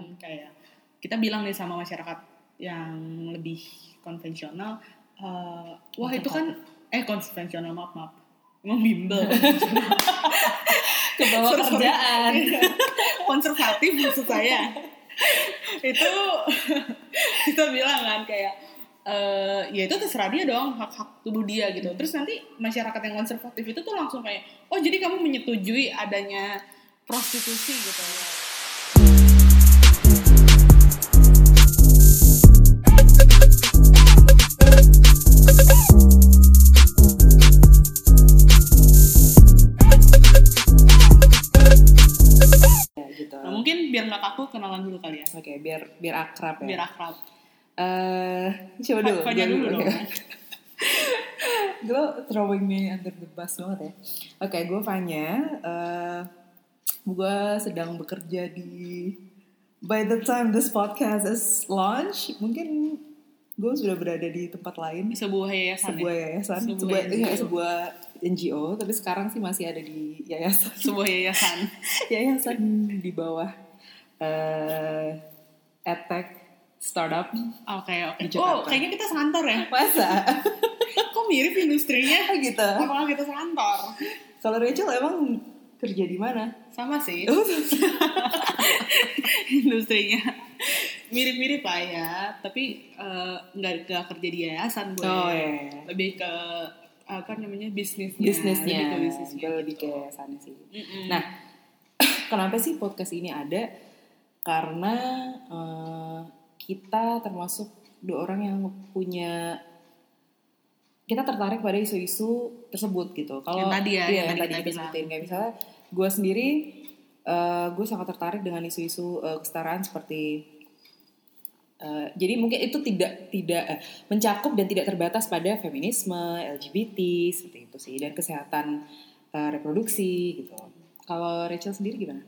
kan kayak kita bilang nih sama masyarakat yang lebih konvensional eh, wah itu kan eh konvensional maaf maaf. Emang bimbel. Ke bawah Sorry, sorry. kerjaan. Konservatif maksud saya. Itu kita bilang kan kayak eh ya itu terserah dia dong hak hak tubuh dia gitu. Terus nanti masyarakat yang konservatif itu tuh langsung kayak oh jadi kamu menyetujui adanya prostitusi gitu. ya, kenalan dulu kali ya. Oke biar biar akrab ya. Biar akrab. Eh coba dulu kaunya gue dulu dong. Gue throwing me under the bus banget ya. Oke gue Fanya. Eh gue sedang bekerja di by the time this podcast is launch mungkin gue sudah berada di tempat lain. Sebuah yayasan sebuah ya? yayasan. Sebuah sebuah NGO. iya, sebuah NGO tapi sekarang sih masih ada di yayasan. Sebuah yayasan. Yayasan di bawah eh edtech startup oke oke. Di oh kayaknya kita sekantor ya? Masa? Kok mirip industrinya? Gitu. Apakah kita sekantor? Kalau Rachel emang kerja di mana? Sama sih. Industrinya. Mirip-mirip lah ya tapi eh, nggak nggak kerja di yayasan gue Oh, iya. lebih ke apa namanya bisnisnya. Bisnisnya lebih ke bisnisnya gue lebih gitu. ke sana sih. Mm-mm. nah kenapa sih podcast ini ada karena eh, kita termasuk dua orang yang punya kita tertarik pada isu-isu tersebut gitu. Kalau Yang tadi ya, iya, yang yang tadi kita kita sebutin kayak misalnya gue sendiri, eh, gue sangat tertarik dengan isu-isu eh, kesetaraan seperti eh, jadi mungkin itu tidak tidak eh, mencakup dan tidak terbatas pada feminisme, LGBT seperti itu sih dan kesehatan eh, reproduksi gitu. Kalau Rachel sendiri gimana?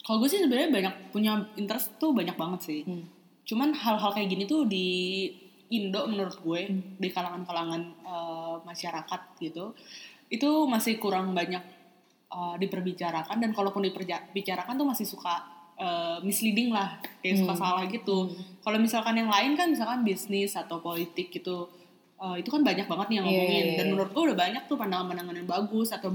Kalau gue sih sebenarnya banyak punya interest tuh banyak banget sih Hmm. cuman hal-hal kayak gini tuh di Indo menurut gue di kalangan-kalangan eh, masyarakat gitu itu masih kurang banyak eh, diperbicarakan dan kalaupun diperbicarakan tuh masih suka eh, misleading lah kayak suka Hmm. salah gitu kalau misalkan yang lain kan misalkan bisnis atau politik gitu eh, itu kan banyak banget nih yang Iya, ngomongin iya, dan iya. menurut gue udah banyak tuh pandangan-pandangan yang bagus atau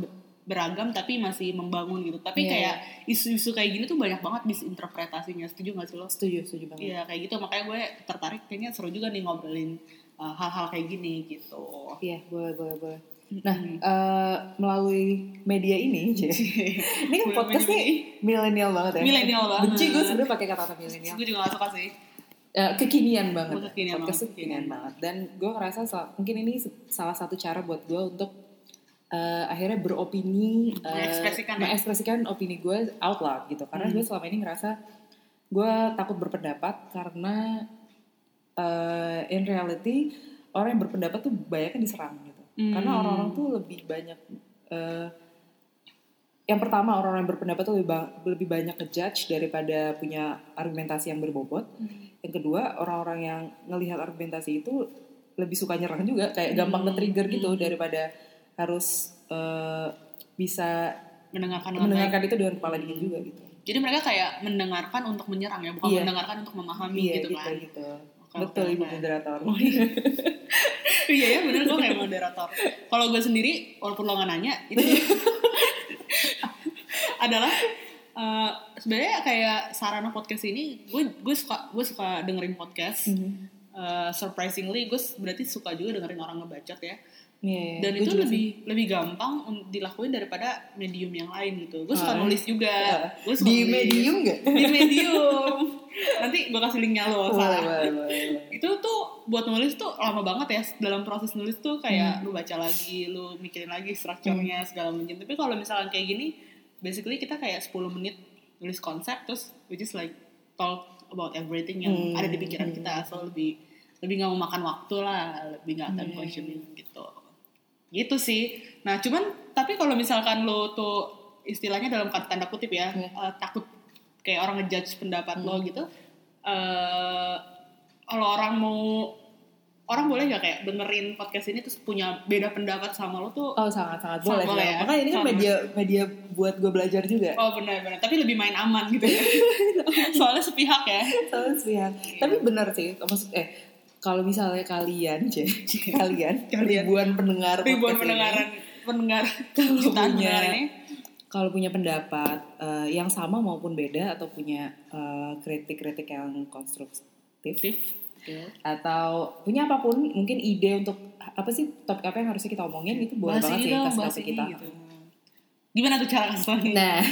beragam tapi masih membangun gitu tapi Iya, kayak isu-isu kayak gini tuh banyak banget misinterpretasinya setuju gak sih lo? Setuju, setuju banget. Iya kayak gitu makanya gue tertarik kayaknya seru juga nih ngobrolin uh, hal-hal kayak gini gitu. Iya, boleh, boleh, boleh. Nah, eh, melalui media ini, ini kan podcast nih milenial banget ya. Milenial banget. Benci gue sebenarnya pakai kata-kata milenial. Gue juga gak suka sih. Eh, kekinian banget. Kekinian podcast banget, kekinian banget. Dan gue ngerasa mungkin ini salah satu cara buat gue untuk eh, akhirnya beropini, eh, Mengekspresikan ya? mengekspresikan opini gue out loud gitu. Karena Hmm. gue selama ini ngerasa gue takut berpendapat karena eh, in reality orang yang berpendapat tuh banyak yang diserang gitu. Hmm. Karena orang-orang tuh lebih banyak eh, yang pertama orang-orang yang berpendapat tuh lebih, ba- lebih banyak ngejudge daripada punya argumentasi yang berbobot. Yang kedua orang-orang yang ngelihat argumentasi itu lebih suka nyerang juga, kayak gampang Hmm. nge-trigger gitu daripada harus eh, bisa Mendengarkan mendengarkan itu dengan kepala dingin juga gitu. Jadi mereka kayak mendengarkan untuk menyerang ya, bukan Iya. mendengarkan untuk memahami iya gitu, gitu kan. gitu. Oke, Betul oke, ibu moderator. iya ya bener gue kayak moderator. Kalau gue sendiri, walaupun lo gak nanya, itu adalah eh, sebenarnya kayak sarana podcast ini, gue gue suka gue suka dengerin podcast. Mhm. Eh, surprisingly, gue berarti suka juga dengerin orang ngebacot ya. Iya, Dan itu lebih lebih gampang dilakuin daripada medium yang lain gitu. Gue suka Ah. nulis juga. Ah. Gue suka di nulis. medium gak? Di medium. Nanti gue kasih linknya lo. Boleh, salah. boleh, boleh, boleh. Itu tuh buat nulis tuh lama banget ya. Dalam proses nulis tuh kayak Hmm. lu baca lagi, lu mikirin lagi strukturnya segala macam. Tapi kalau misalkan kayak gini, basically kita kayak 10 menit nulis konsep terus which is like talk about everything yang Hmm. ada di pikiran kita. So lebih lebih nggak mau makan waktu lah, lebih nggak time Hmm. consuming gitu. Gitu sih. Nah, cuman tapi kalau misalkan lo tuh istilahnya dalam tanda kutip ya, Iya. eh, takut kayak orang ngejudge pendapat lo Hmm. gitu. eh kalau orang mau orang boleh nggak kayak dengerin podcast ini terus punya beda pendapat sama lo tuh Oh sangat sangat boleh. boleh ya? Makanya ini kan Sangat. media media buat gue belajar juga. oh benar-benar tapi lebih main aman gitu ya soalnya sepihak ya Soalnya sepihak. Tapi benar sih, maksud eh kalau misalnya kalian, C, kalian, Kalian. ribuan pendengar ribuan podcast ini, pendengaran pendengar Kalau punya- kalau punya pendapat eh, yang sama maupun beda atau punya eh, kritik-kritik yang konstruktif Aktif. atau punya apa pun mungkin ide untuk apa sih topik apa yang harusnya kita omongin itu boleh banget sih kasih kita. gitu. Gimana tuh cara kasih? Nah,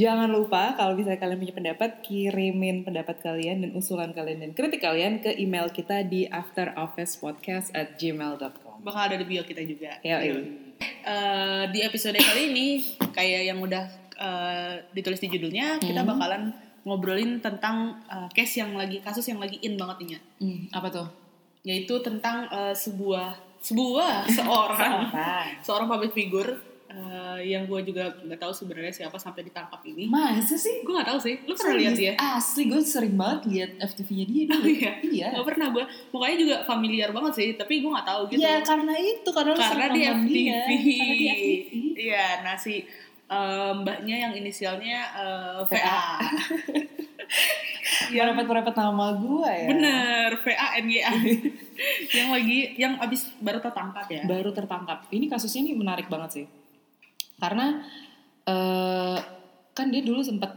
jangan lupa kalau misalnya kalian punya pendapat, kirimin pendapat kalian dan usulan kalian dan kritik kalian ke email kita di afterofficepodcast at gmail.com. bakal ada di bio kita juga. Ya, iya. Eh, di episode kali ini kayak yang udah eh, ditulis di judulnya, kita Hmm. bakalan ngobrolin tentang eh, case yang lagi kasus yang lagi in banget nih, Nya. Hmm, apa tuh? yaitu tentang eh, sebuah sebuah seorang seorang public figure eh, yang gue juga nggak tahu sebenarnya siapa sampai ditangkap ini. Masa sih? Gue nggak tahu sih, lu pernah lihat dia? Asli, gue sering banget lihat FTV-nya dia dulu. Oh, iya? Iya. Gak pernah gue, mukanya juga familiar banget sih, tapi gue nggak tahu gitu. Iya, karena itu karena karena di FTV. dia. Karena di FTV. Iya, nasi eh, mbaknya yang inisialnya eh, VA. Yang Merepet-merepet nama gue ya. bener VA NGA. yang lagi yang abis baru tertangkap ya. baru tertangkap. Ini kasusnya ini menarik banget sih. Karena eh kan dia dulu sempat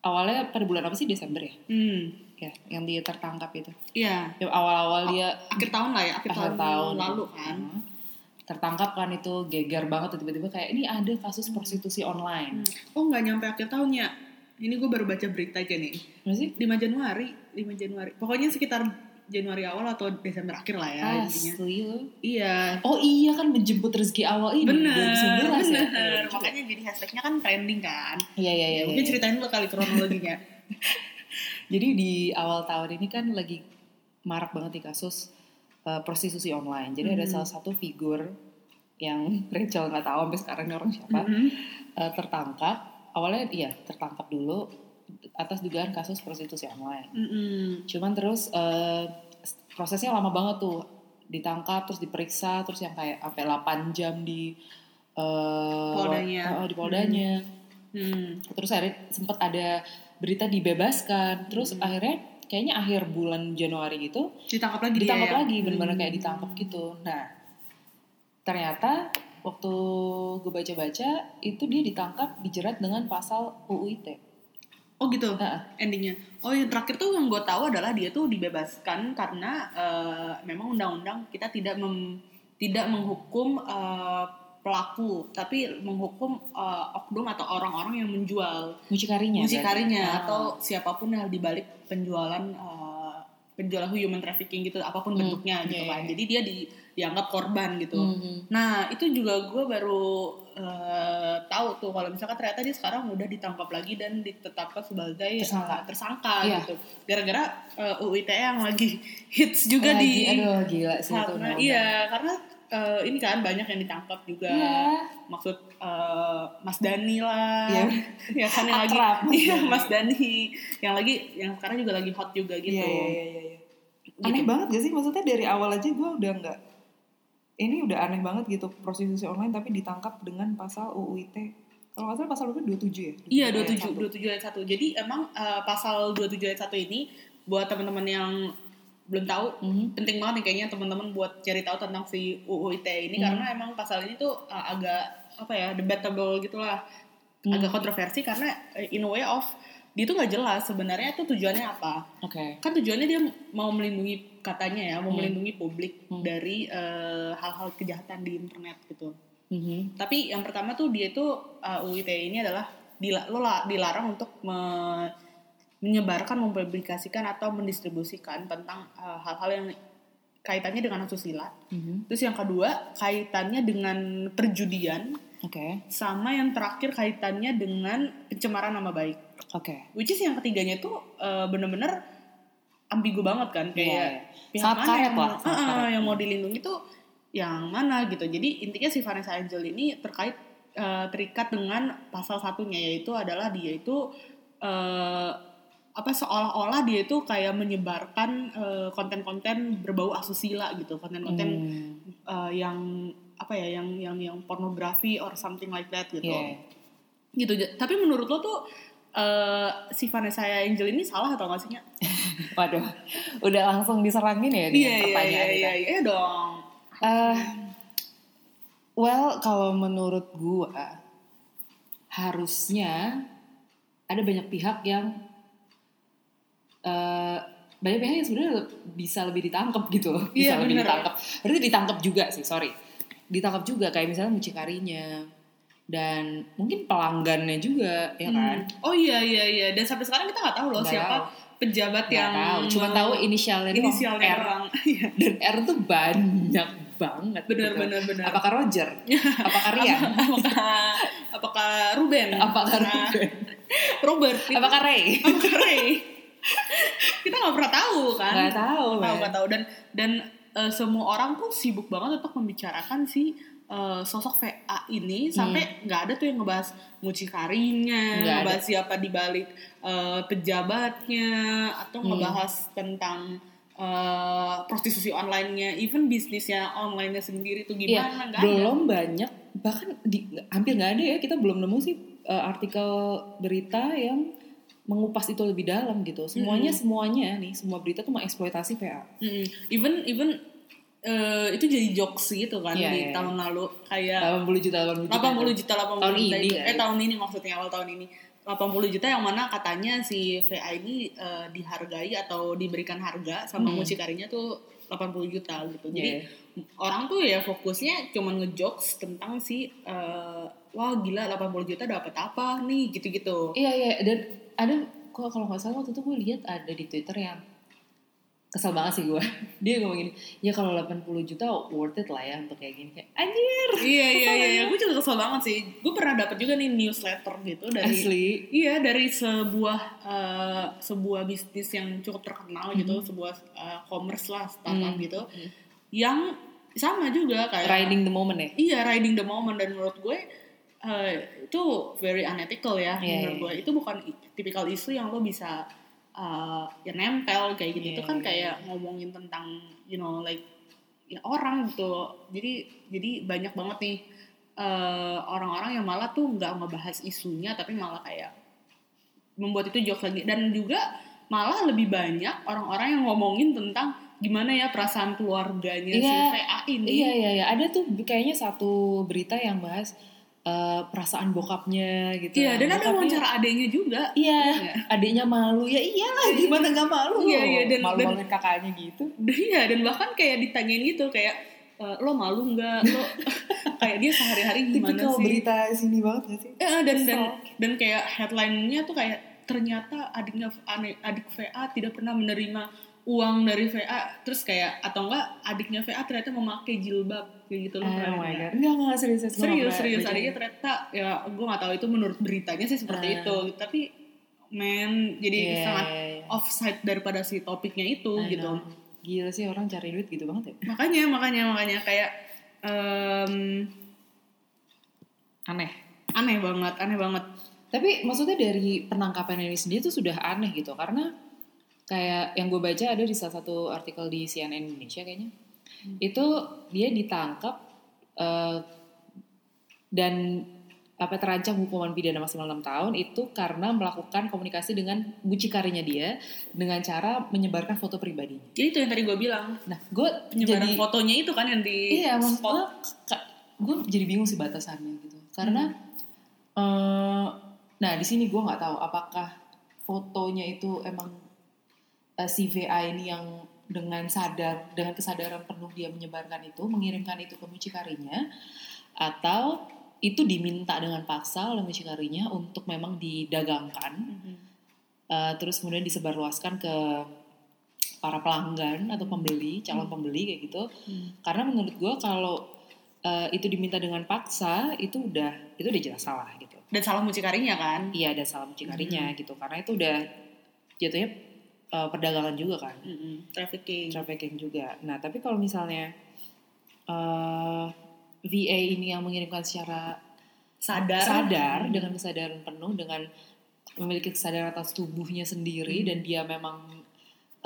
awalnya pada bulan apa sih Desember ya? Hmm, Ya, yang dia tertangkap itu. iya. Ya, awal-awal dia Akhir tahun lah ya, akhir, akhir tahun, tahun lalu kan. Hmm. tertangkap kan itu geger banget tiba-tiba kayak ini ada kasus prostitusi online. Oh nggak nyampe akhir tahunnya. Ini gue baru baca berita aja nih. Apa sih? 5 Januari, 5 Januari. Pokoknya sekitar Januari awal atau Desember akhir lah ya intinya. Asli. Iya, Oh iya kan menjemput rezeki awal ini bener, 2019 ya. bener. Iya, Makanya jadi hashtagnya kan trending kan. Iya iya iya. Mungkin iya. ceritain dulu kali kronologinya. Jadi di awal tahun ini kan lagi marak banget nih kasus uh, prostitusi online. Jadi ada Hmm. salah satu figur yang Rachel nggak tahu sampai sekarang ini orang siapa Mhm. uh, tertangkap. Awalnya iya tertangkap dulu atas dugaan kasus prostitusi online. Mm-mm. Cuman terus uh, prosesnya lama banget tuh ditangkap terus diperiksa terus yang kayak sampai 8 jam di uh, Poldanya. uh, di poldanya. Hmm. Terus akhirnya sempat ada berita dibebaskan. Terus Hmm. akhirnya kayaknya akhir bulan Januari gitu Ditangkap lagi dia ditangkap ya? lagi benar-benar Hmm. kayak ditangkap gitu. Nah, ternyata waktu gue baca-baca itu dia ditangkap dijerat dengan pasal UU ITE. Oh gitu Heeh. endingnya. Oh yang terakhir tuh yang gue tahu adalah dia tuh dibebaskan karena eh, memang undang-undang kita tidak mem- tidak menghukum eh, pelaku, tapi menghukum eh, oknum atau orang-orang yang menjual mucikarinya. mucikarinya berarti. atau siapa pun yang dibalik penjualan eh, penjualan human trafficking gitu, apa pun Hmm, bentuknya gitu iya, kan. iya. Jadi dia di, dianggap korban gitu. Mhm. Nah itu juga gue baru eh, tahu tuh kalau misalkan ternyata dia sekarang udah ditangkap lagi dan ditetapkan sebagai Tersangka. eh, tersangka Iya. gitu. Gara-gara eh, UU ITE yang lagi hits juga Lagi, di aduh gila sih itu karena undang-undang. iya karena eh, ini kan banyak yang ditangkap juga. Iya. Maksud eh, Mas Dani lah, Iya. ya kan yang lagi, Akrab, Mas iya. Mas Dani, yang lagi yang sekarang juga lagi hot juga gitu. Iya, iya, iya, iya, iya. Aneh banget gak sih? Maksudnya dari awal aja gue udah nggak ini udah aneh banget gitu prostitusi online tapi ditangkap dengan pasal UU ITE. Kalau nggak salah pasal berapa? 27 ya? Iya, Ayat 27 satu. 27 ayat 1. Jadi emang eh, pasal 27 ayat 1 ini buat teman-teman yang belum tahu Mhm. penting banget nih kayaknya teman-teman buat cari tahu tentang si UU ITE ini Hmm. karena emang pasal ini tuh eh, agak apa ya debatable gitulah. Hmm. Agak kontroversi karena eh, in a way of dia tuh nggak jelas sebenarnya tuh tujuannya apa. Oke. Kan tujuannya dia mau melindungi katanya ya, mau Hmm. melindungi publik Hmm. dari eh, hal-hal kejahatan di internet gitu. Mhm. Tapi yang pertama tuh dia itu uh, UU ITE ini adalah dila, lo la- dilarang untuk me- menyebarkan, mempublikasikan atau mendistribusikan tentang uh, hal-hal yang kaitannya dengan asusila. Mhm. Terus yang kedua kaitannya dengan perjudian, Oke. sama yang terakhir kaitannya dengan pencemaran nama baik. Oke. Which is yang ketiganya tuh uh, bener-bener ambigu banget kan kayak Iya, iya. pihak Sangat mana karet yang, lah, ah, karet. yang mau dilindungi tuh yang mana gitu. Jadi intinya si Vanessa Angel ini terkait eh, terikat dengan pasal satunya yaitu adalah dia itu eh, apa seolah-olah dia itu kayak menyebarkan eh, konten-konten berbau asusila gitu konten-konten Hmm. eh, yang apa ya yang yang yang pornografi or something like that gitu Iya. gitu tapi menurut lo tuh eh, si Vanessa Angel ini salah atau nggak sih? Waduh, udah langsung diserangin ya dengan iya iya pertanyaan iya itu. iya dong Eh, well, kalau menurut gua harusnya ada banyak pihak yang eh banyak pihak yang sebenarnya bisa lebih ditangkap gitu loh, bisa Iya, lebih bener. ditangkap. Berarti ditangkap juga sih, sorry. Ditangkap juga kayak misalnya mucikarinya dan mungkin pelanggannya juga, ya kan? Hmm. oh iya iya iya dan sampai sekarang kita nggak tahu loh Nggak siapa tahu. pejabat Nggak yang tahu, cuma tahu inisialnya inisialnya R. orang Iya. Dan R tuh banyak banget. benar gitu. benar benar Apakah Roger? Apakah Rian? apakah apakah Ruben Apakah Nah, Ruben? Robert itu- Apakah Ray? apakah Ray kita nggak pernah tahu kan Nggak tahu, nggak tahu dan dan eh, semua orang tuh sibuk banget untuk membicarakan si eh, sosok VA ini sampai nggak ada tuh yang ngebahas mucikarinya Hmm. Nggak ada. ngebahas siapa di balik eh, pejabatnya atau Hmm. ngebahas tentang eh, prostitusi online-nya even bisnisnya online-nya sendiri tuh Iya, gimana ada belum banyak bahkan di, hampir nggak ada ya kita belum nemu sih eh, artikel berita yang mengupas itu lebih dalam gitu. Semuanya semuanya nih semua berita tuh mengeksploitasi PA. Mm-mm. even even eh, itu jadi jokes gitu kan Iya, di iya, tahun lalu kayak 80 juta 80 juta. 80 juta 80 Tahun juta ini ya? eh tahun ini maksudnya awal tahun ini 80 juta yang mana katanya si VA ini eh, dihargai atau diberikan harga sama Hmm. mucikarinya tuh 80 juta gitu. Jadi Iya. orang tuh ya fokusnya cuman ngejokes tentang si eh, wah gila 80 juta dapat apa nih gitu-gitu. Iya iya dan ada kalau nggak salah waktu itu gue lihat ada di Twitter yang kesel banget sih gue. Dia ngomong gini, ya kalau 80 juta worth it lah ya untuk kayak gini kayak anjir. iya iya iya, iya. gue juga kesel banget sih. Gue pernah dapat juga nih newsletter gitu dari Asli. Iya dari sebuah eh, sebuah bisnis yang cukup terkenal gitu, Mm-hmm. sebuah eh, commerce lah startup Hmm. gitu, yang sama juga kayak Riding the moment ya. iya riding the moment dan menurut gue eh, itu very unethical ya Iya, menurut iya. gue itu bukan tipikal isu yang lo bisa eh, ya nempel kayak gitu itu Iya, kan iya, kayak ngomongin tentang you know like ya orang gitu. Jadi jadi banyak banget nih eh, orang-orang yang malah tuh nggak ngebahas isunya tapi malah kayak membuat itu jokes lagi. Dan juga malah lebih banyak orang-orang yang ngomongin tentang gimana ya perasaan keluarganya si Iya. VA ini. Iya iya iya. Ada tuh kayaknya satu berita yang bahas eh, perasaan bokapnya gitu. Iya, dan ada wawancara adiknya juga. Iya, nggak? adiknya malu ya iyalah gimana nggak malu? Iya, iya, dan- malu maluin kakaknya gitu. Iya, dan bahkan kayak ditanyain gitu kayak e, lo malu nggak? Lo kayak dia sehari-hari gimana Tipikal sih? berita sini banget gak sih? Eh, dan dan Kesel. dan kayak headline-nya tuh kayak ternyata adiknya adik VA tidak pernah menerima uang dari VA terus kayak atau enggak adiknya VA ternyata memakai jilbab kayak gitu loh Oh my god, enggak enggak serius serius. Serius serius adiknya ternyata ya gue nggak tahu itu menurut beritanya sih seperti Ah. itu tapi men jadi Iya, sangat iya, iya. offside daripada si topiknya itu I gitu know. Gila sih orang cari duit gitu banget ya. makanya makanya makanya kayak em, Aneh. aneh banget aneh banget Tapi maksudnya dari penangkapan ini sendiri tuh sudah aneh gitu karena kayak yang gue baca ada di salah satu artikel di CNN Indonesia kayaknya itu dia ditangkap eh, dan apa terancam hukuman pidana maksimal 6 tahun itu karena melakukan komunikasi dengan mucikarinya dia dengan cara menyebarkan foto pribadinya. jadi itu yang tadi gue bilang Nah, gue penyebaran jadi fotonya itu kan yang di iya maksud spot. gue jadi bingung sih batasannya gitu karena eh, nah di sini gue nggak tahu apakah fotonya itu emang eh, si VA ini yang dengan sadar dengan kesadaran penuh dia menyebarkan itu mengirimkan itu ke mucikarinya atau itu diminta dengan paksa oleh mucikarinya untuk memang didagangkan Mhm. eh, terus kemudian disebarluaskan ke para pelanggan atau pembeli calon pembeli kayak gitu. Hmm. karena menurut gue kalau eh, itu diminta dengan paksa itu udah itu udah jelas salah gitu. Dan salah mucikarinya kan? Iya ada salah mucikarinya gitu. Karena itu udah jatuhnya eh, perdagangan juga kan? Mhm. trafficking. Trafficking juga. Nah tapi kalau misalnya eh, VA ini yang mengirimkan secara sadar. sadar dengan kesadaran penuh dengan memiliki kesadaran atas tubuhnya sendiri Hmm. dan dia memang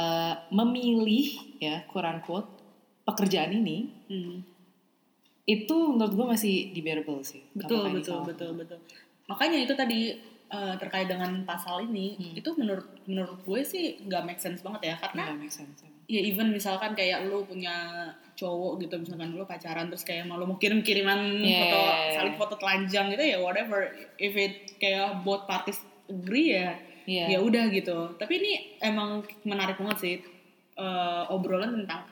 uh, memilih ya quote unquote pekerjaan ini Hmm. itu menurut gue masih debatable sih. Betul betul betul betul. Makanya itu tadi eh, terkait dengan pasal ini Hmm. itu menurut menurut gue sih nggak make sense banget ya karena make sense. ya even misalkan kayak lu punya cowok gitu misalkan lu pacaran terus kayak mau lu mau kirim kiriman Yeah. foto saling foto telanjang gitu ya whatever if it kayak both parties agree ya Iya. ya udah gitu tapi ini emang menarik banget sih eh, obrolan tentang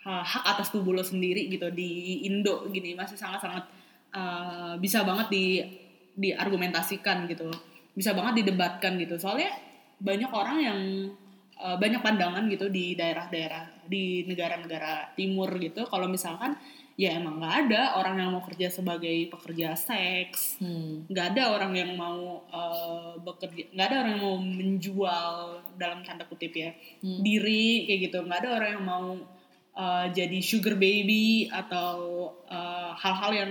ha- hak atas tubuh lo sendiri gitu di Indo gini masih sangat sangat eh, bisa banget di diargumentasikan gitu bisa banget didebatkan gitu. Soalnya banyak orang yang eh, banyak pandangan gitu di daerah-daerah di negara-negara timur gitu. Kalau misalkan ya emang nggak ada orang yang mau kerja sebagai pekerja seks. Hmm. nggak ada orang yang mau eh, bekerja nggak ada orang yang mau menjual dalam tanda kutip ya Hmm. diri kayak gitu. Nggak ada orang yang mau eh, jadi sugar baby atau hal-hal yang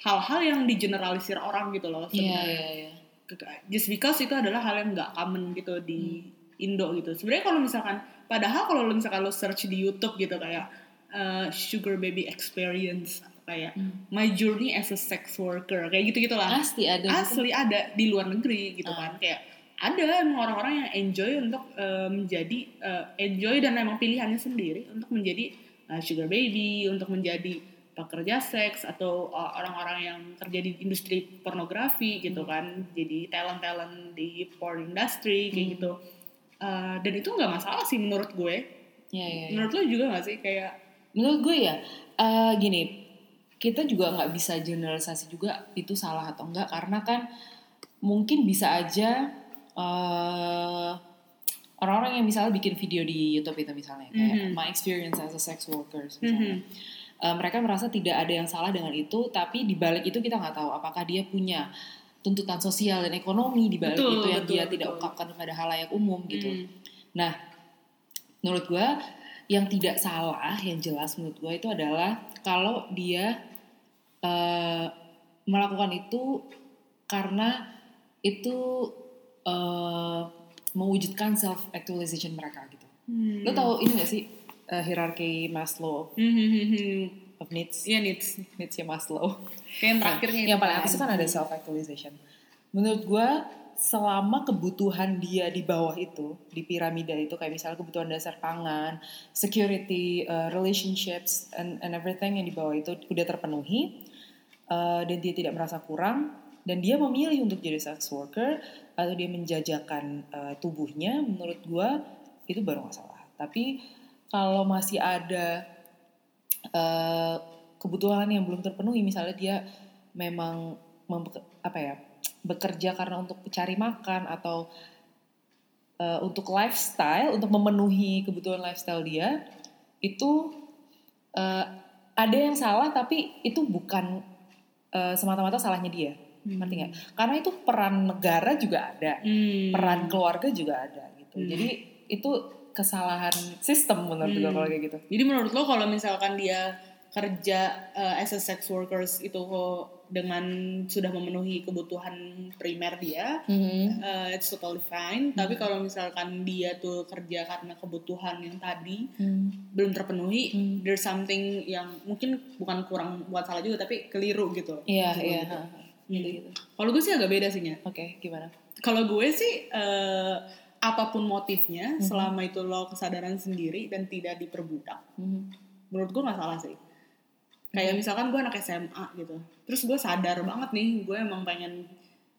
hal-hal yang digeneralisir orang gitu loh Iya, sebenarnya iya, iya. Ke- just because itu adalah hal yang nggak common gitu di Indo gitu sebenarnya kalau misalkan padahal kalau misalkan lo search di YouTube gitu kayak eh, sugar baby experience kayak Hmm. my journey as a sex worker kayak gitu gitulah Pasti ada. gitu. asli ada di luar negeri gitu Ah. kan kayak ada orang-orang yang enjoy untuk eh, menjadi eh, enjoy dan emang pilihannya sendiri untuk menjadi eh, sugar baby untuk menjadi pekerja seks atau eh, orang-orang yang kerja di industri pornografi gitu kan jadi talent talent di porn industry kayak Hmm. gitu Eh, dan itu nggak masalah sih menurut gue Iya, iya, iya. menurut lo juga nggak sih kayak Menurut gue ya, eh, gini, kita juga nggak bisa generalisasi juga itu salah atau enggak karena kan mungkin bisa aja eh, orang-orang yang misalnya bikin video di YouTube itu misalnya kayak Mhm. my experience as a sex worker misalnya. mhm, Eh, mereka merasa tidak ada yang salah dengan itu, tapi di balik itu kita nggak tahu apakah dia punya tuntutan sosial dan ekonomi di balik Betul, itu yang betul, dia tidak betul. ungkapkan kepada halayak umum gitu. mhm. Nah, menurut gue yang tidak salah, yang jelas menurut gue itu adalah kalau dia eh, melakukan itu karena itu eh, mewujudkan self actualization mereka gitu. Hmm. Lo tau ini gak sih eh, hierarki Maslow Hmm, hmm, hmm, hmm. of needs? Iya needs. Needs-nya Maslow. Kayak yang terakhirnya yang itu paling atas kan ada self actualization. Menurut gue selama kebutuhan dia di bawah itu di piramida itu kayak misalnya kebutuhan dasar pangan, security, uh, relationships and, and everything yang di bawah itu udah terpenuhi uh, dan dia tidak merasa kurang dan dia memilih untuk jadi sex worker atau dia menjajakan uh, tubuhnya menurut gue itu baru masalah. Tapi kalau masih ada eh, kebutuhan yang belum terpenuhi misalnya dia memang apa ya bekerja karena untuk cari makan atau eh, untuk lifestyle untuk memenuhi kebutuhan lifestyle dia itu eh, ada yang salah tapi itu bukan eh, semata-mata salahnya dia ngerti nggak karena itu peran negara juga ada Hmm. peran keluarga juga ada gitu Hmm. jadi itu kesalahan sistem menurut gue Hmm. kalau kayak gitu Jadi menurut lo kalau misalkan dia kerja uh, as a sex workers itu kok dengan sudah memenuhi kebutuhan primer dia, uh, it's totally fine. Tapi kalau misalkan dia tuh kerja karena kebutuhan yang tadi belum terpenuhi, Hmm. there's something yang mungkin bukan kurang buat salah juga tapi keliru gitu. Iya, Gitu, iya. gitu. ha. Gitu, gitu. Kalau gue sih agak beda sih Nya. Oke, gimana? Kalau gue sih eh, apa pun motifnya, Mhm. selama itu lo kesadaran sendiri dan tidak diperbudak, menurut gue nggak salah sih. Kayak Mhm. misalkan gue anak SMA gitu, terus gue sadar banget nih, gue emang pengen,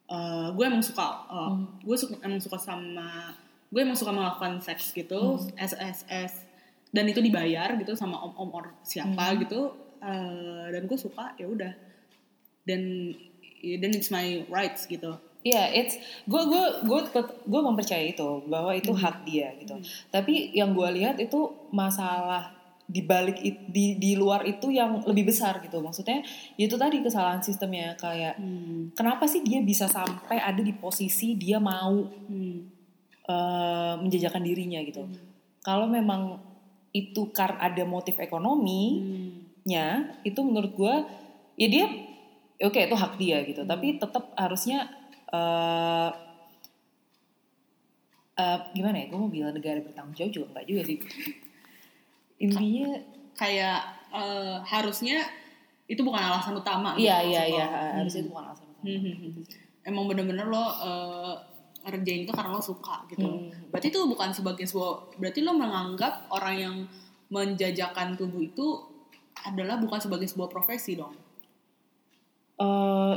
eh, gue emang suka, eh, Mhm. gue suka, emang suka sama, gue emang suka melakukan seks gitu, Mhm. as as, dan itu dibayar gitu sama om om or siapa Mhm. gitu, eh, dan gue suka ya udah, dan dan it's my rights gitu. Iya, it's gue gue gue gue mempercayai itu bahwa itu Hmm. hak dia gitu. Hmm. Tapi yang gue lihat itu masalah di balik it- di di luar itu yang lebih besar gitu. Maksudnya ya itu tadi kesalahan sistemnya kayak Hmm. kenapa sih dia bisa sampai ada di posisi dia mau Hmm. eh, menjajakan dirinya gitu. Hmm. Kalau memang itu karena ada motif ekonominya, Hmm. itu menurut gue ya dia oke itu hak dia gitu Hmm. tapi tetap harusnya eh, gimana ya? Gue mau bilang negara bertanggung jawab juga enggak juga sih. Intinya kayak eh, harusnya itu bukan alasan utama gitu, iya iya iya. harusnya Hmm. itu bukan alasan utama. Hmm, hmm, hmm. emang bener-bener lo eh, ngerjain itu karena lo suka gitu. Hmm. berarti itu bukan sebagai sebuah berarti lo menganggap orang yang menjajakan tubuh itu adalah bukan sebagai sebuah profesi dong? Eh,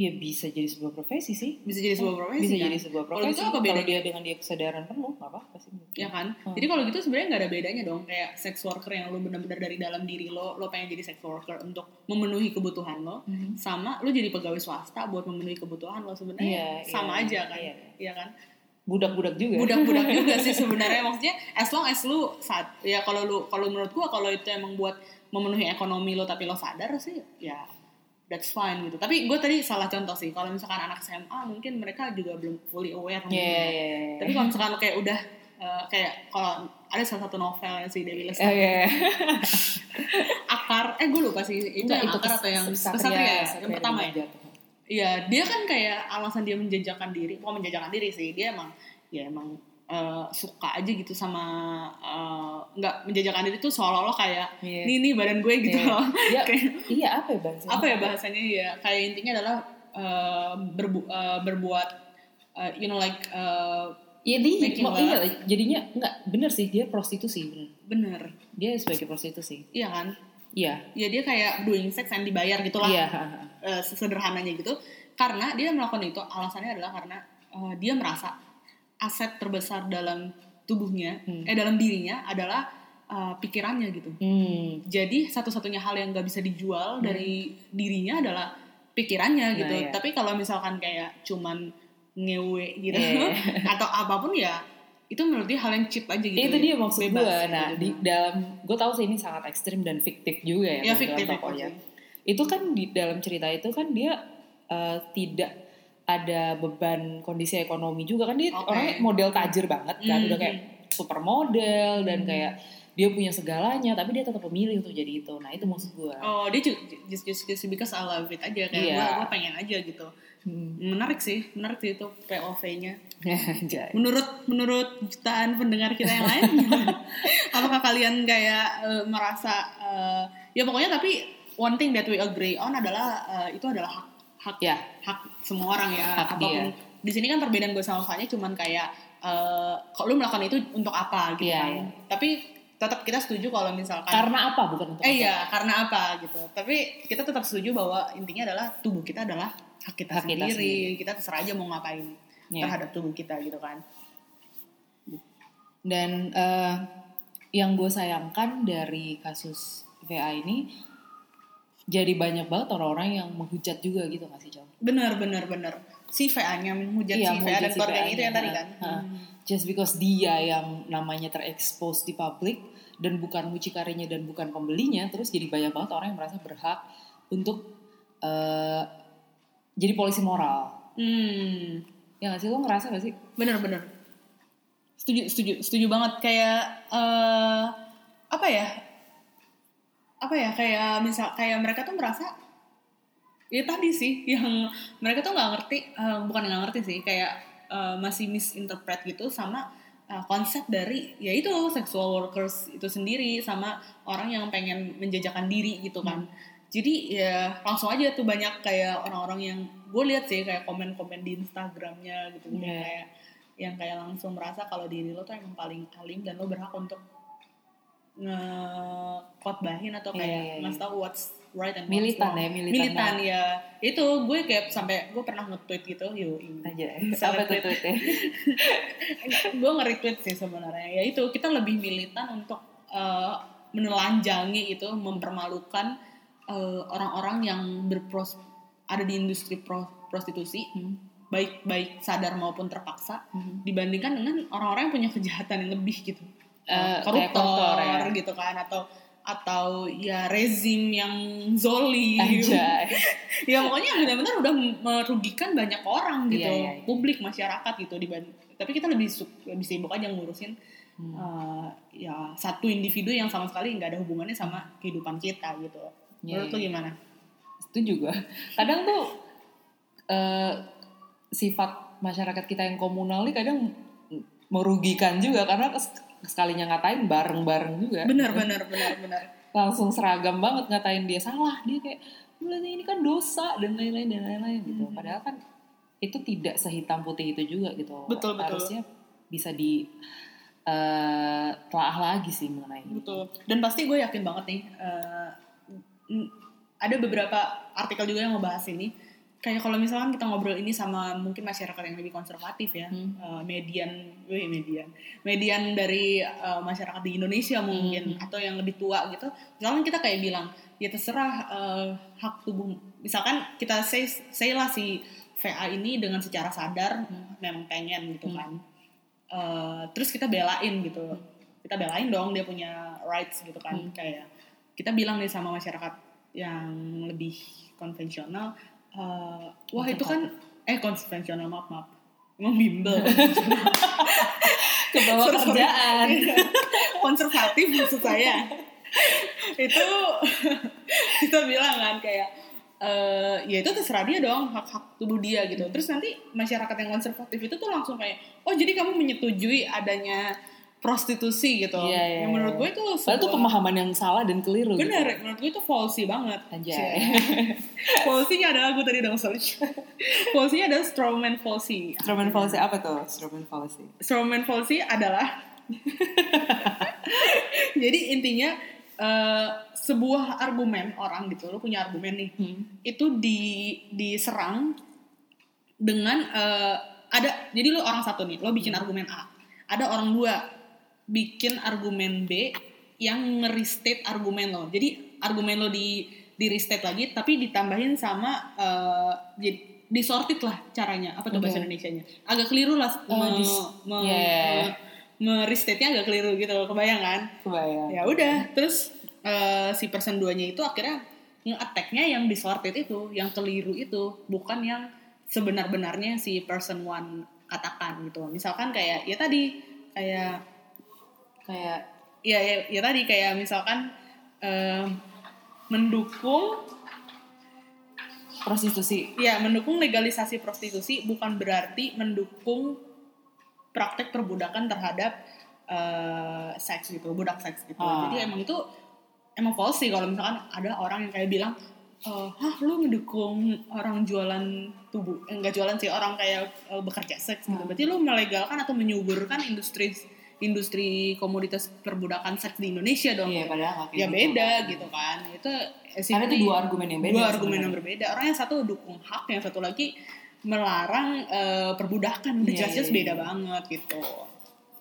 ya bisa jadi sebuah profesi sih bisa jadi sebuah profesi bisa kan? jadi sebuah Kalau profesi gitu apa kalau bedanya? dia dengan dia kesadaran penuh nggak apa-apa sih ya kan Hmm. jadi kalau gitu sebenarnya nggak ada bedanya dong kayak sex worker yang lo benar-benar dari dalam diri lo lo pengen jadi sex worker untuk memenuhi kebutuhan lo Mhm. sama lo jadi pegawai swasta buat memenuhi kebutuhan lo sebenarnya Iya, sama iya, aja kan iya. iya kan budak-budak juga budak-budak juga sih sebenarnya maksudnya as long as lu saat ya kalau lu kalau menurut gua kalau itu emang buat memenuhi ekonomi lo tapi lo sadar sih ya that's fine gitu. Tapi gue tadi salah contoh sih. Kalau misalkan anak SMA mungkin mereka juga belum fully aware iya, iya, iya. tapi kalau misalkan kayak udah eh, kayak kalau ada salah satu novel yang si Dewi Lestari. Iya, iya. akar eh gue lupa sih. Itu Enggak, yang akar atau yang kesatria ya? Yang pertama ya? Iya, dia kan kayak alasan dia menjajakan diri, bukan menjajakan diri sih, dia emang ya emang eh, suka aja gitu sama eh, nggak menjajakan diri tuh seolah-olah kayak Iya. nih nih badan gue gitu Iya. loh. Ya, Kayak- iya apa ya bahasanya? apa ya bahasanya ya kayak intinya adalah eh, berbu- eh, berbuat eh, you know like Iya Making mau- love. iya, jadinya enggak bener sih dia prostitusi bener. bener, Dia sebagai prostitusi. iya kan? Iya. Ya dia kayak doing sex yang dibayar gitu lah. Iya. ha. eh, sesederhananya gitu karena dia melakukan itu alasannya adalah karena eh, dia merasa aset terbesar dalam tubuhnya Hmm. eh dalam dirinya adalah eh, pikirannya gitu Hmm. jadi satu-satunya hal yang nggak bisa dijual dari dirinya adalah pikirannya Nah, gitu iya. tapi kalau misalkan kayak cuman ngewe gitu Iya. atau apa pun ya itu menurut dia hal yang cheap aja gitu itu dia maksud gue. Nah, gitu. di dalam gue tahu sih ini sangat ekstrim dan fiktif juga ya. ya fiktif tokohnya. fiktif. Itu kan di dalam cerita itu kan dia eh, tidak ada beban kondisi ekonomi juga kan dia Oke. orangnya model tajir banget kan Mhm. udah kayak supermodel dan Mhm. kayak dia punya segalanya tapi dia tetap memilih untuk jadi itu. Nah, itu maksud gue. Oh dia ju- just, just, just because I love it aja kayak Iya. gue pengen aja gitu Hmm. menarik sih menarik sih itu POV-nya menurut menurut jutaan pendengar kita yang lain apakah kalian kayak eh, merasa eh, ya pokoknya tapi one thing that we agree on adalah eh, itu adalah hak hak Ya. hak semua orang ya Hak apa pun di sini kan perbedaan gue sama Fanya cuman kayak eh, kalau lu melakukan itu untuk apa gitu Iya, kan iya. tapi tetap kita setuju kalau misalkan Karena apa bukan untuk Eh iya, karena apa gitu. Tapi kita tetap setuju bahwa intinya adalah tubuh kita adalah hak kita, Hak kita sendiri. Kita terserah aja mau ngapain Iya. terhadap tubuh kita gitu kan. Dan eh, yang gue sayangkan dari kasus VA ini jadi banyak banget orang-orang yang menghujat juga gitu gak sih, Cong? Bener, bener, bener. Si VA-nya menghujat Iya, si VA dan keluarganya itu yang tadi kan. ha. Hmm. Just because dia yang namanya terekspos di publik dan bukan mucikarinya dan bukan pembelinya, terus jadi banyak banget orang yang merasa berhak untuk eh, jadi polisi moral. Hmm. Ya gak sih? Lo ngerasa gak sih? Bener, bener. Setuju, setuju, setuju banget. Kayak eh apa ya? Apa ya? Kayak misal kayak mereka tuh merasa ya tadi sih yang mereka tuh nggak ngerti eh, bukan nggak ngerti sih kayak eh, masih misinterpret gitu sama eh, konsep dari ya itu sexual workers itu sendiri sama orang yang pengen menjajakan diri gitu kan jadi ya langsung aja tuh banyak kayak orang-orang yang gue lihat sih kayak komen-komen di Instagramnya gitu Iya. kayak yang kayak langsung merasa kalau diri lo tuh emang paling alim dan lo berhak untuk ngekotbahin atau kayak iya, iya. ngasih tahu what's right and what's Militan wrong. ya, militan militan banget. ya itu gue kayak sampai gue pernah nge-tweet gitu yo Aja. Tuh tweet. tweetnya? gue nge-retweet sih sebenarnya ya itu kita lebih militan untuk eh, menelanjangi itu mempermalukan eh, orang-orang yang berpros ada di industri pro- prostitusi Hmm. baik baik sadar maupun terpaksa Hmm. dibandingkan dengan orang-orang yang punya kejahatan yang lebih gitu Kayak koruptor koruptor ya. gitu kan atau atau ya rezim yang zolim ya pokoknya benar-benar udah merugikan banyak orang gitu Iya, iya, iya. publik masyarakat gitu dibanding tapi kita lebih lebih sibuk aja ngurusin Hmm. eh, ya satu individu yang sama sekali nggak ada hubungannya sama kehidupan kita gitu Iya, menurut iya. gimana Setuju gue. Kadang tuh eh, sifat masyarakat kita yang komunal nih kadang merugikan juga karena sekalinya ngatain bareng-bareng juga. benar benar benar benar Langsung seragam banget ngatain dia salah, dia kayak "Bulan ini kan dosa dan lain-lain dan lain-lain gitu. Hmm. Padahal kan itu tidak sehitam putih itu juga gitu. Betul, betul. Harusnya bisa di eh, telaah lagi sih mengenai ini. betul dan pasti gue yakin banget nih n- ada beberapa artikel juga yang ngebahas ini kayak kalau misalkan kita ngobrol ini sama mungkin masyarakat yang lebih konservatif ya Hmm. eh, median wih median median dari eh, masyarakat di Indonesia mungkin Hmm. atau yang lebih tua gitu misalkan kita kayak bilang ya terserah eh, hak tubuh misalkan kita say say lah si VA ini dengan secara sadar memang pengen gitu Hmm. kan Eh, terus kita belain gitu kita belain dong dia punya rights gitu kan Hmm. kayak kita bilang nih sama masyarakat yang lebih konvensional eh, wah itu kan eh konvensional maaf maaf. Emang bimbel. Ke bawah Sorry, sorry. kerjaan. konservatif maksud saya. Itu kita bilang kan kayak eh ya itu terserah dia dong hak hak tubuh dia gitu. Terus nanti masyarakat yang konservatif itu tuh langsung kayak oh jadi kamu menyetujui adanya prostitusi gitu Iya, iya, yang menurut iya. gue itu Padahal itu sebuah- pemahaman yang salah dan keliru. bener Gitu. menurut gue itu falsy banget Anjay. falsy-nya adalah gue tadi dong search falsy-nya adalah strawman falsy Instrumen policy apa tuh? Instrumen policy. strawman falsy adalah jadi intinya eh, sebuah argumen orang gitu lo punya argumen nih Hmm. itu di diserang dengan eh, ada jadi lo orang satu nih lo bikin argumen A ada orang dua bikin argumen B yang nge-restate argumen lo jadi argumen lo di di restate lagi tapi ditambahin sama eh, jadi disorted lah caranya apa tuh bahasa Oke. Indonesia-nya agak keliru lah Oh, me, dis- me- yeah. me- me-restate-nya agak keliru gitu kebayang kan Kebayang. ya udah terus eh, si person 2 nya itu akhirnya nge-attack-nya yang disorted itu yang keliru itu bukan yang sebenar-benarnya si person one katakan gitu misalkan kayak ya tadi kayak Kayak ya ya, ya tadi kayak misalkan eh, mendukung prostitusi. ya mendukung legalisasi prostitusi bukan berarti mendukung praktek perbudakan terhadap eh, seks gitu budak seks gitu Ah. jadi emang itu emang false sih kalau misalkan ada orang yang kayak bilang eh, hah lu mendukung orang jualan tubuh enggak jualan sih orang kayak eh, bekerja seks gitu Hmm. berarti lu melegalkan atau menyuburkan industri industri komoditas perbudakan seks di Indonesia dong. Iya, padahal ya gitu. beda gitu kan. Itu Karena itu dua argumen yang beda dua argumen sebenarnya. yang berbeda. Orang yang satu dukung hak yang satu lagi melarang eh, perbudakan. Udah jelas-jelas iya, beda banget gitu.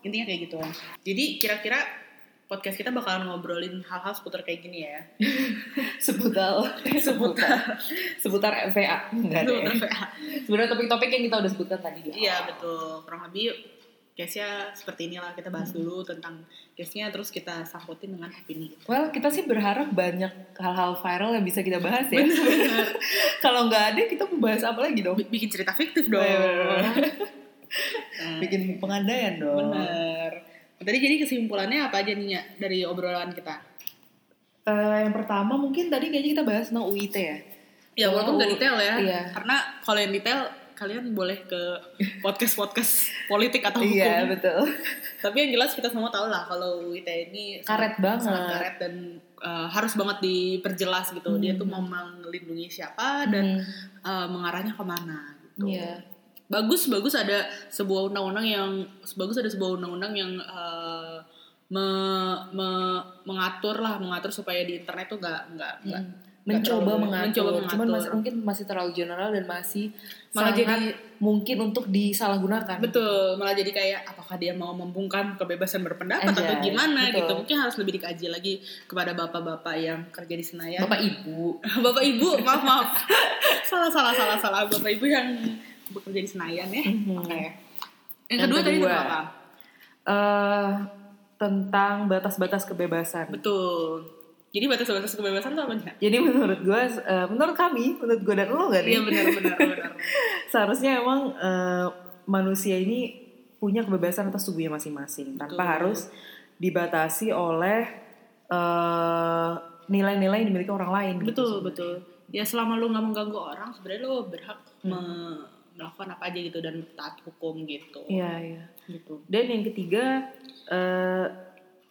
Intinya kayak gitu. Jadi kira-kira podcast kita bakalan ngobrolin hal-hal seputar kayak gini ya? Seputar. Seputar. Seputar FPA enggak deh. Sebenarnya topik-topik yang kita udah sebutkan tadi di iya betul. Kurang lebih case-nya seperti inilah kita bahas dulu tentang case-nya terus kita sangkutin dengan opini kita. Well, kita sih berharap banyak hal-hal viral yang bisa kita bahas ya. Kalau nggak ada, kita mau bahas apa lagi dong? Bikin cerita fiktif dong Bener. Nah, Bikin pengandaian dong. bener tadi jadi kesimpulannya apa aja nih Nya, dari obrolan kita Eh, yang pertama mungkin tadi kayaknya kita bahas tentang UIT ya. Ya walaupun nggak detail ya, iya. karena kalau yang detail kalian boleh ke podcast podcast politik atau hukum. Iya betul. Tapi yang jelas kita semua tahu lah kalau UIT ini Karet sangat- banget. sangat karet dan uh, harus banget diperjelas gitu. Dia tuh mau melindungi siapa dan uh, mengarahnya ke mana. Gitu. Iya. Bagus bagus ada sebuah undang-undang yang bagus ada sebuah undang-undang yang uh, me- me- mengatur lah mengatur supaya di internet tuh nggak nggak nggak nggak mencoba terlalu- mengatur, mencoba cuman mengatur. masih mungkin masih terlalu general dan masih Malah sangat jadi- mungkin untuk disalahgunakan. Betul, malah jadi kayak apakah dia mau membungkam kebebasan berpendapat atau Anjay, gimana betul. gitu. Mungkin harus lebih dikaji lagi kepada bapak-bapak yang kerja di Senayan. Bapak Ibu. Bapak Ibu, maaf maaf. salah salah salah salah Bapak Ibu yang bekerja di Senayan ya. Mhm. Oke. Yang, Yang kedua, tadi kedua. tentang apa? eh tentang batas-batas kebebasan. Betul. Jadi batas-batas kebebasan itu apa Nya? Jadi menurut gue, eh, menurut kami, menurut gue dan lo gak nih? Iya benar benar benar. Seharusnya emang eh, manusia ini punya kebebasan atas tubuhnya masing-masing tanpa Betul. harus dibatasi oleh eh, nilai-nilai yang dimiliki orang lain. gitu betul sebenarnya. betul. Ya selama lu nggak mengganggu orang, sebenarnya lu berhak me- melakukan apa aja gitu dan taat hukum gitu Iya, iya. gitu Dan yang ketiga, eh,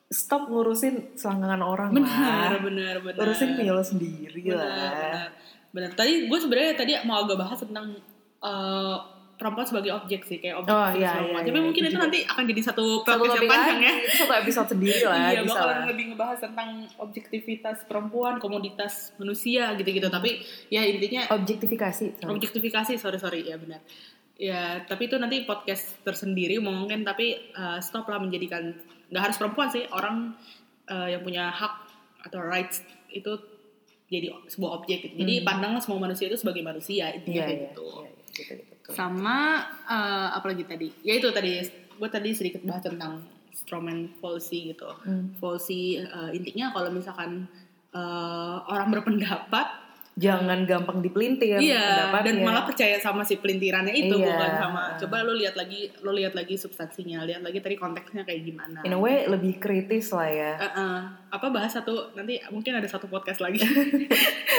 stop ngurusin selangkangan orang benar lah. benar benar Urusin punya lo sendiri benar lah. benar benar tadi gue sebenarnya tadi mau agak bahas tentang eh, perempuan sebagai objek sih kayak objek Oh, iya, iya, tapi iya, mungkin itu itu juga. nanti akan jadi satu Satu podcast yang panjang ya satu episode sendiri lah, iya bisa bakalan lah. lebih ngebahas tentang objektivitas perempuan komoditas manusia gitu-gitu tapi ya intinya Objektifikasi. sorry. objektifikasi sorry sorry ya benar ya tapi itu nanti podcast tersendiri mungkin tapi uh, stop lah menjadikan nggak harus perempuan sih orang uh, yang punya hak atau rights itu jadi sebuah objek gitu. jadi Hmm. pandanglah semua manusia itu sebagai manusia intinya Iya, kayak iya, gitu iya, iya, gitu, gitu. sama uh, apa lagi tadi ya itu tadi gue tadi sedikit bahas tentang strawman policy gitu Hmm. policy uh, intinya kalau misalkan uh, orang berpendapat Jangan gampang dipelintir Iya, dan malah percaya sama si pelintirannya itu Iya. bukan sama. Coba lu lihat lagi, lu lihat lagi substansinya, lihat lagi tadi konteksnya kayak gimana. in a way lebih kritis lah ya. Eh, eh, apa bahas satu nanti mungkin ada satu podcast lagi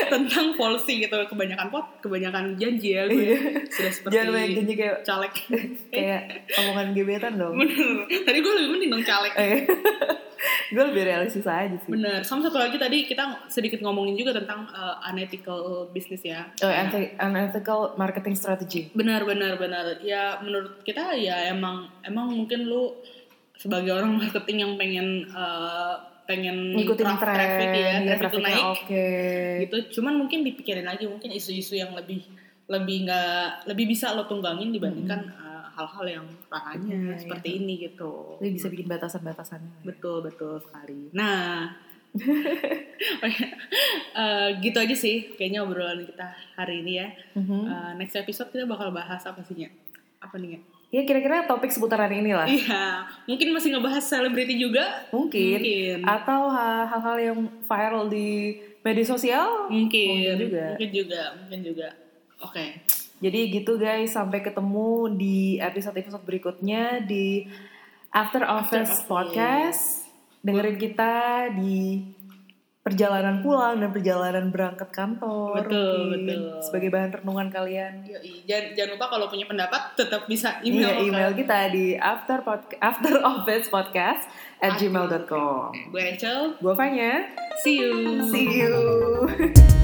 tentang policy gitu kebanyakan pot kebanyakan janji ya gue sudah seperti Iya. Jangan banyak janji kayak caleg kayak omongan gebetan dong. bener tadi gue lebih mending dong caleg gue lebih realistis aja sih. bener sama satu lagi tadi kita sedikit ngomongin juga tentang eh, unethical business ya Oh, anti- unethical marketing strategy. benar benar benar ya menurut kita ya emang emang mungkin lu sebagai orang marketing yang pengen eh, pengen Ngikutin traf- tren, traffic ya ya, traffic itu naik oke. gitu cuman mungkin dipikirin lagi mungkin isu-isu yang lebih lebih nggak lebih bisa lo tunggangin dibandingkan eh, hal-hal yang ranahnya Iya, seperti iya. ini gitu Jadi bisa bikin batasan-batasannya. betul betul sekali nah eh, gitu aja sih kayaknya obrolan kita hari ini ya. Eh, next episode kita bakal bahas apa sih Nya? apa nih Nya? Ya kira-kira topik seputaran inilah. Iya, mungkin masih ngebahas selebriti juga. Mungkin. Mungkin. Atau ha- hal-hal yang viral di media sosial. Mungkin. Mungkin juga. Mungkin juga. Mungkin juga. Oke. Jadi gitu guys, sampai ketemu di episode-episode berikutnya di After Office Office. Podcast. Dengerin kita di perjalanan pulang dan perjalanan berangkat kantor. Betul, mungkin. betul. Sebagai bahan renungan kalian. Yoi. Jangan, jangan lupa kalau punya pendapat tetap bisa email. Iya, email kita di after after office podcast at gmail.com. Gue Rachel. Gue Fanya. See you. See you.